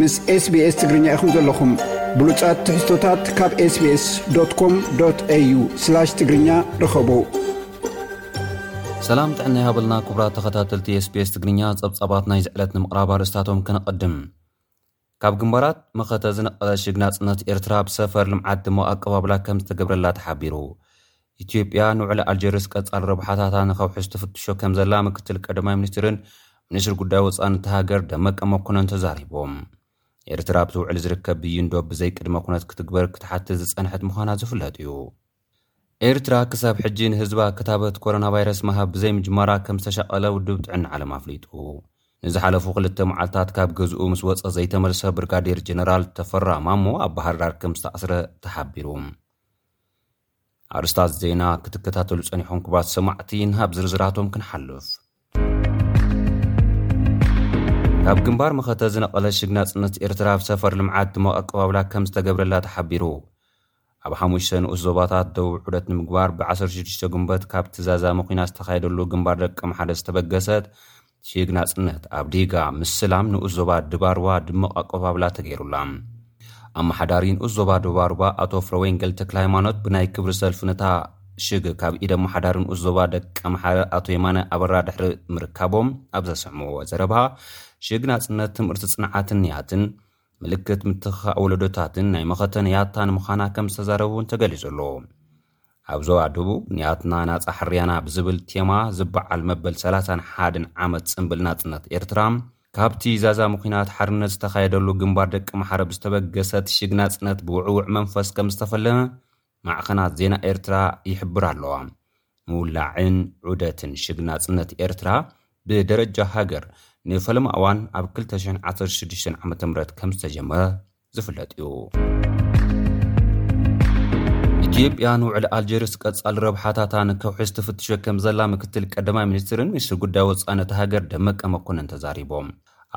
ምስ ኤስቢኤስ ትግርኛ ኢኹም ዘለኹም ብሉጻት ትሕዝቶታት ካብ ኤስቢኤስ ዶት ኮም ዶት ኤዩ ስላሽ ትግርኛ ርኸቡ ሰላም ጥዕና ይሃበልና ክቡራት ተኸታተልቲ ኤስቢኤስ ትግርኛ ጸብጻባት ናይ ዝዕለት ንምቕራብ ኣርእስታቶም ከነቐድም ካብ ግንባራት መኸተ ዝነቐለ ሽግ ናጽነት ኤርትራ ብሰፈር ልምዓት ድሙቕ ኣቀባብላ ከም ዝተገብረላ ተሓቢሩ። ኢትዮጵያ ንውዕሊ ኣልጀርስ ቀጻሊ ረብሓታታ ንከውሕስ ትፍትሾ ከም ዘላ ምክትል ቀዳማይ ሚኒስትርን ሚኒስትር ጉዳይ ወጻእን እታ ሃገር ደመቀ መኮነን ተዛሪቦም። ኤርትራ ኣብቲ ውዕሊ ዝርከብ ብይን ዶብ ብዘይ ቅድመ ኩነት ክትግበር ክትሓትት ዝጸንሐት ምዃና ዝፍለጥ'ዩ። ኤርትራ ክሳብ ሕጂ ንህዝባ ክታበት ኮሮናቫይረስ ምሃብ ብዘይምጅማራ ከም ዝተሻቐለ ውድብ ጥዕና ዓለም ኣፍሊጡ። ንዝሓለፉ ክልተ መዓልታት ካብ ገዝኡ ምስ ወጸ ዘይተመልሰ ብርጋዴር ጀነራል ተፈራ ማሞ ኣብ ባህርዳር ከም ዝተኣስረ ተሓቢሩ። ኣርስታት ዜና ክትከታተሉ ጸኒሑም ክቡራት ሰማዕቲ፣ ናብ ዝርዝራቶም ክንሓልፍ። ካብ ግንባር መኸተ ዝነቐለ ሽግ ናጽነት ኤርትራ ኣብ ሰፈር ልምዓት ድሞቕ ኣቀባብላ ከም ዝተገብረላ ተሓቢሩ። ኣብ ሓሙሽተ ንኡስ ዞባታት ደቡብ ዑደት ንምግባር ብ ዓሰርተ ሽዱሽተ ግንቦት ካብቲ ዛዛሚ ኲናት ዝተኻየደሉ ግንባር ደቀምሓረ ዝተበገሰት ሽግ ናጽነት፣ ኣብ ዲጋ ምስላም ንኡስ ዞባ ድባርዋ ድሙቕ ኣቀባብላ ተገይሩላ። ኣመሓዳሪ ንኡስ ዞባ ዶብ ኣሩባ ኣቶ ፍረወንጌል ተክለሃይማኖት ብናይ ክብሪ ሰልፊ ነታ ሽግ ካብ ኢድ ኣመሓዳሪ ንኡስ ዞባ ደቀምሓረ ኣቶ የማነ ኣበራ ድሕሪ ምርካቦም ኣብ ዘሰምዕዎ ዘረባ ሽግ ናጽነት ትምህርቲ ጽንዓትን ንያትን ምልክት ምትኽኻእ ወለዶታትን ናይ መኸተ ንያታን ምዃና ከም ዝተዛረቡ እውን ተገሊጹ ኣሎ። ኣብ ዞባ ደቡብ ኒኣትና ናጻ ሕርያና ብዝብል ቴማ ዝበዓል መበል ሰላሳን ሓደን ዓመት ጽንብል ናጽነት ኤርትራ፣ ካብቲ ዛዛሚ ኩናት ሓርነት ዝተኻየደሉ ግንባር ደቀምሓረ ብዝተበገሰት ሽግ ናጽነት ብውዕዉዕ መንፈስ ከምዝተፈለመ ማዕኸናት ዜና ኤርትራ ይሕብራ ኣለዋ። ምውላዕን ዑደትን ሽግ ናጽነት ኤርትራ ብደረጃ ሃገር ንፈለማ እዋን ኣብ ክልተ ሽሕን ዓሰርተ ሽዱሽተን ዓመተ ምህረት ከምዝተጀመረ ዝፍለጥ እዩ። ኢትዮጵያ ንውዕሊ ኣልጀርስ ቀጻሊ ረብሓታታን ከውሕስ ትፍትሸ ከም ዘላ ምክትል ቀዳማይ ሚኒስትርን ሚኒስትሪ ጉዳይ ወፃኢ ነታ ሃገር ደመቀ መኮነን ተዛሪቦም።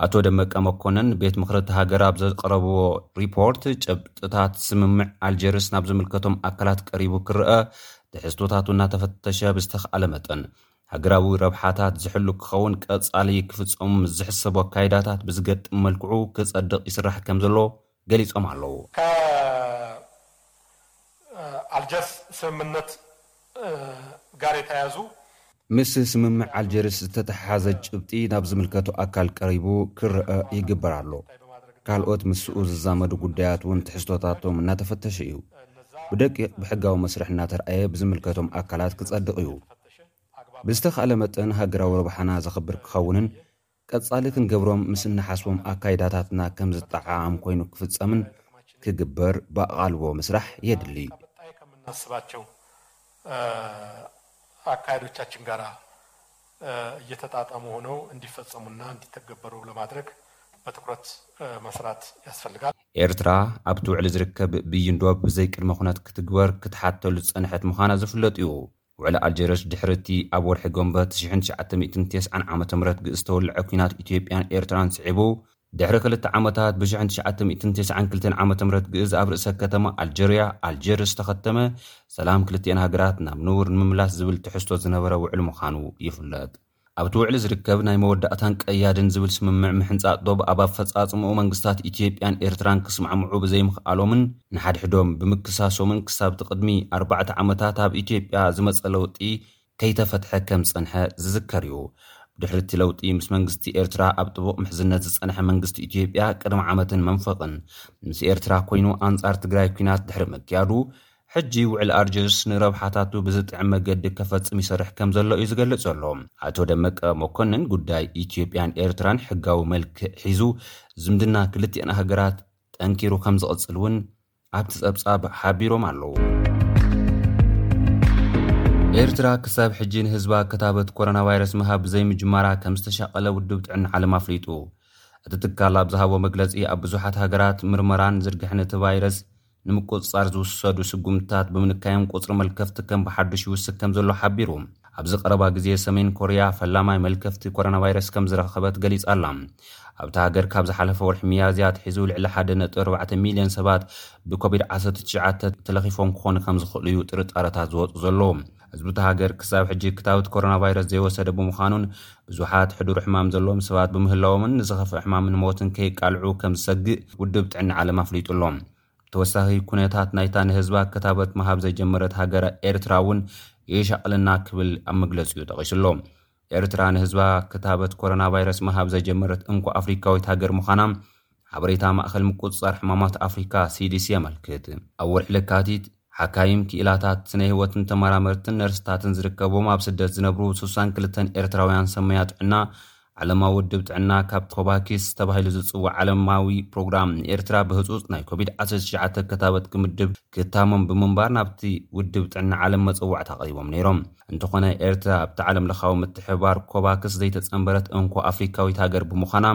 ኣቶ ደመቀ መኮነን ቤት ምኽሪ እቲ ሃገር ኣብ ዘቕረብዎ ሪፖርት ጨብጥታት ስምምዕ ኣልጀርስ ናብ ዝምልከቶም ኣካላት ቀሪቡ ክረአ ትሕዝቶታቱ እናተፈተሸ ብዝተኽኣለ መጠን ሃገራዊ ረብሓታት ዝሕሉ ክኸውን ቀጻሊ ክፍጸሙ ምስ ዝሕሰቡ ኣካይዳታት ብዝገጥም መልክዑ ክጸድቕ ይስራሕ ከምዘሎ ገሊጾም ኣለዉ። ከኣልጀርስ ስምምነት ጋር የተያያዙ። ምስ ስምምዕ ኣልጀርስ ዝተተሓሓዘ ጭብጢ ናብ ዝምልከቶ ኣካል ቀሪቡ ክረኣ ይግበር ኣሎ። ካልኦት ምስኡ ዝዛመዱ ጉዳያት እውን ትሕዝቶታቶም እናተፈተሸ እዩ። ብደቂቕ ብሕጋዊ መስርሕ እናተርኣየ ብዝምልከቶም ኣካላት ክጸድቕ እዩ። ብዝተኻእለ መጠን ሃገራዊ ረብሓና ዘኽብር ክኸውንን ቀጻሊ ክንገብሮም ምስ እንሓስቦም ኣካይዳታትና ከም ዝጠዓዓም ኮይኑ ክፍጸምን ክግበር ብኣቓልቦ ምስራሕ የድሊ። ካብ ቀጣይ ከምናስባቸው ኣካያዶቻችን ጋራ እየተጣጣሙ ሆነው እንዲፈጸሙ እና እንዲተገበሩ ለማድረግ በትኩረት መስራት ያስፈልጋል። ኤርትራ ኣብቲ ውዕሊ ዝርከብ ብይን ዶብ ብዘይቅድመ ኩነት ክትግበር ክትሓተሉ ዝጸንሐት ምዃና ዝፍለጥ'ዩ። ውዕሊ ኣልጀርስ ድሕሪ እቲ ኣብ ወርሒ ጎንበ ትሽሕን ትሽዓተ ሚእትን ቴስዓን ዓመተ ምህረት ግእ ዝተወልዐ ኲናት ኢትዮጵያን ኤርትራን ስዒቡ ድሕሪ ክልተ ዓመታት ብሽሕን ትሽዓተ ሚእትን ቴስዓን ክልተን ዓመተ ምህረት ግእዝ ኣብ ርእሰ ከተማ ኣልጀርያ ኣልጀርስ ዝተኸተመ ሰላም ክልቲኤን ሃገራት ናብ ንቡር ንምምላስ ዝብል ትሕዝቶ ዝነበረ ውዕሊ ምዃኑ ይፍለጥ። ኣብቲ ውዕሊ ዝርከብ ናይ መወዳእታን ቀያድን ዝብል ስምምዕ ምሕንጻጽ ዶብ ኣብ ኣፈጻጽምኡ መንግስታት ኢትዮጵያን ኤርትራን ክስማዕምዑ ብዘይምኽኣሎምን ንሓድሕዶም ብምክሳሶምን ክሳብ'ቲ ቅድሚ ኣርባዕተ ዓመታት ኣብ ኢትዮጵያ ዝመጸ ለውጢ ከይተፈትሐ ከም ዝጸንሐ ዝዝከር'ዩ። ብድሕሪ'ቲ ለውጢ ምስ መንግስቲ ኤርትራ ኣብ ጥቡቕ ምሕዝነት ዝጸንሐ መንግስቲ ኢትዮጵያ ቅድሚ ዓመትን መንፈቕን ምስ ኤርትራ ኮይኑ ኣንጻር ትግራይ ኲናት ድሕሪ ምክያዱ ሕጂ ውዕል ኣርጅስ ንረብሓታቱ ብዝጥዕም መገዲ ከፈጽም ይሰርሕ ከም ዘሎ እዩ ዝገልጽ ዘሎ። ኣቶ ደመቀ መኮንን ጉዳይ ኢትዮጵያን ኤርትራን ሕጋዊ መልክዕ ሒዙ ዝምድና ክልቲኣን ሃገራት ጠንኪሩ ከም ዝቕጽል እውን ኣብቲ ጸብጻብ ሓቢሮም ኣለዉ። ኤርትራ ክሳብ ሕጂ ንህዝባ ክታበት ኮሮና ቫይረስ ምሃብ ዘይምጅማራ ከም ዝተሻቐለ ውድብ ጥዕና ዓለም ኣፍሊጡ። እቲ ትካል ኣብ ዝሃቦ መግለጺ ኣብ ብዙሓት ሃገራት ምርመራን ዝርግሐን እቲ ቫይረስ ንምቁፅፃር ዝውሰዱ ስጉምትታት ብምንካዮም ቁፅሪ መልከፍቲ ከም ብሓዱሽ ይውስክ ከምዘሎ ሓቢሩ። ኣብዚ ቀረባ ግዜ ሰሜን ኮርያ ፈላማይ መልከፍቲ ኮሮናቫይረስ ከምዝረኸበት ገሊፃ ኣላ። ኣብታ ሃገር ካብ ዝሓለፈ ወርሒ ሚያዝያ ኣትሒዙ ልዕሊ ሓደ ነጥቢ ኣርባዕተ ሚልየን ሰባት ብኮቪድ ዓሰርተ ትሽዓተ ተለኺፎም ክኾኑ ከምዝኽእሉ እዩ ጥርጣረታት ዝወፁ ዘሎ። ህዝቢ እታ ሃገር ክሳብ ሕጂ ክታበት ኮሮናቫይረስ ዘይወሰደ ብምዃኑን ብዙሓት ሕዱር ሕማም ዘለዎም ሰባት ብምህላዎምን ንዝኸፍእ ሕማምን ሞትን ከይቃልዑ ከም ዝሰግእ ውድብ ጥዕና ዓለም ኣፍሊጡ ኣሎ። ብተወሳኺ ኩነታት ናይታ ንህዝባ ክታበት ምሃብ ዘይጀመረት ሃገረ ኤርትራ እውን የሻቕለና ክብል ኣብ መግለጺኡ ጠቒሱ ኣሎ። ኤርትራ ንህዝባ ክታበት ኮሮናቫይረስ ምሃብ ዘጀመረት እንኮ ኣፍሪካዊት ሃገር ምዃና ሓበሬታ ማእኸል ምቁፅፃር ሕማማት ኣፍሪካ፣ ሲዲሲ፣ የመልክት። ኣብ ወርሒ ለካቲት፣ ሓካይም፣ ክኢላታት ስነ ህይወትን ተመራመርትን ነርስታትን ዝርከብዎም ኣብ ስደት ዝነብሩ ስሳን ክልተን ኤርትራውያን ሰብ ሞያ ጥዕና ዓለማዊ ውድብ ጥዕና ካብ ኮቫኪስ ተባሂሉ ዝጽዋዕ ዓለማዊ ፕሮግራም ንኤርትራ ብህጹጽ ናይ ኮቪድ ዓሰርተ ትሽዓተ ክታበት ክምድብ ክታሞም ብምንባር ናብቲ ውድብ ጥዕና ዓለም መጸዋዕታ ኣቕሪቦም ነይሮም። እንተኾነ ኤርትራ ኣብቲ ዓለምለኻዊ ምትሕብባር ኮቫክስ ዘይተጸንበረት እንኮ ኣፍሪካዊት ሃገር ብምዃና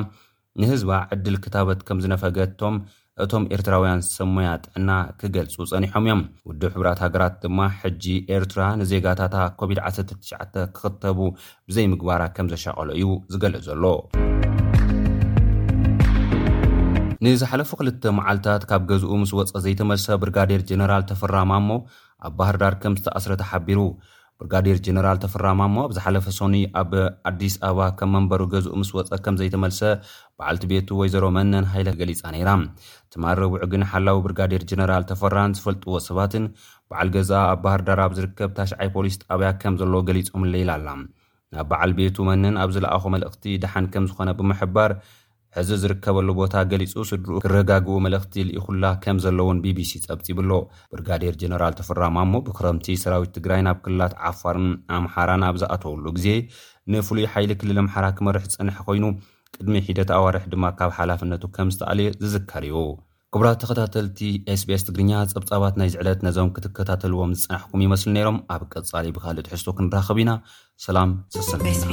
ንህዝባ ዕድል ክታበት ከም ዝነፈገቶም እቶም ኤርትራውያን ሰብ ሞያ ጥዕና ክገልጹ ጸኒሖም እዮም። ውድብ ሕቡራት ሃገራት ድማ ሕጂ ኤርትራ ንዜጋታታ ኮቪድ ዓሰርተ ትሽዓተ ክኽተቡ ብዘይምግባራ ከም ዘሻቐሎ እዩ ዝገልጽ ዘሎ። ንዝሓለፉ ክልተ መዓልታት ካብ ገዝኡ ምስ ወጸ ዘይተመልሰ ብርጋዴር ጀነራል ተፈራ ማሞ ኣብ ባህርዳር ከም ዝተኣስረ ተሓቢሩ። ብርጋዴር ጀነራል ተፈራ ማሞ ኣብ ዝሓለፈ ሰኑይ ኣብ ኣዲስ ኣበባ ከም መንበሩ ገዝኡ ምስ ወጸ ከም ዘይተመልሰ በዓልቲ ቤቱ ወይዘሮ መነን ሃይለ ገሊጻ ነይራ። ትማል ረቡዕ ግን ሓላዊ ብርጋዴር ጀነራል ተፈራን ዝፈልጥዎ ሰባትን በዓል ገዝኣ ኣብ ባህርዳር ኣብ ዝርከብ ታሽዓይ ፖሊስ ጣብያ ከም ዘሎ ገሊጾምለይ ኢላ'ላ። ናብ በዓል ቤቱ መነን ኣብ ዝለኣኾ መልእኽቲ ደሓን ከም ዝኾነ ብምሕባር ሕዚ ዝርከበሉ ቦታ ገሊጹ ስድርኡ ክረጋግኡ መልእኽቲ ልኢኹላ ከም ዘሎ'ውን ቢቢሲ ጸብጺቡ'ሎ። ብርጋዴር ጀነራል ተፈራ ማሞ ብክረምቲ ሰራዊት ትግራይ ናብ ክልላት ዓፋርን ኣምሓራን ኣብ ዝኣተወሉ ግዜ ንፍሉይ ሓይሊ ክልል ኣምሓራ ክመርሕ ዝጸንሐ ኮይኑ ቅድሚ ሒደት ኣዋርሕ ድማ ካብ ሓላፍነቱ ከም ዝተኣልየ ዝዝከር'ዩ። ክቡራት ተኸታተልቲ SBS ትግርኛ ጸብጻባት ናይዚ ዕለት ነዞም ክትከታተልዎም ዝጸናሕኩም ይመስሉ ነይሮም። ኣብ ቀጻሊ ብካልእ ትሕዝቶ ክንራኸብ ኢና። ሰላም ሰሰንብትና።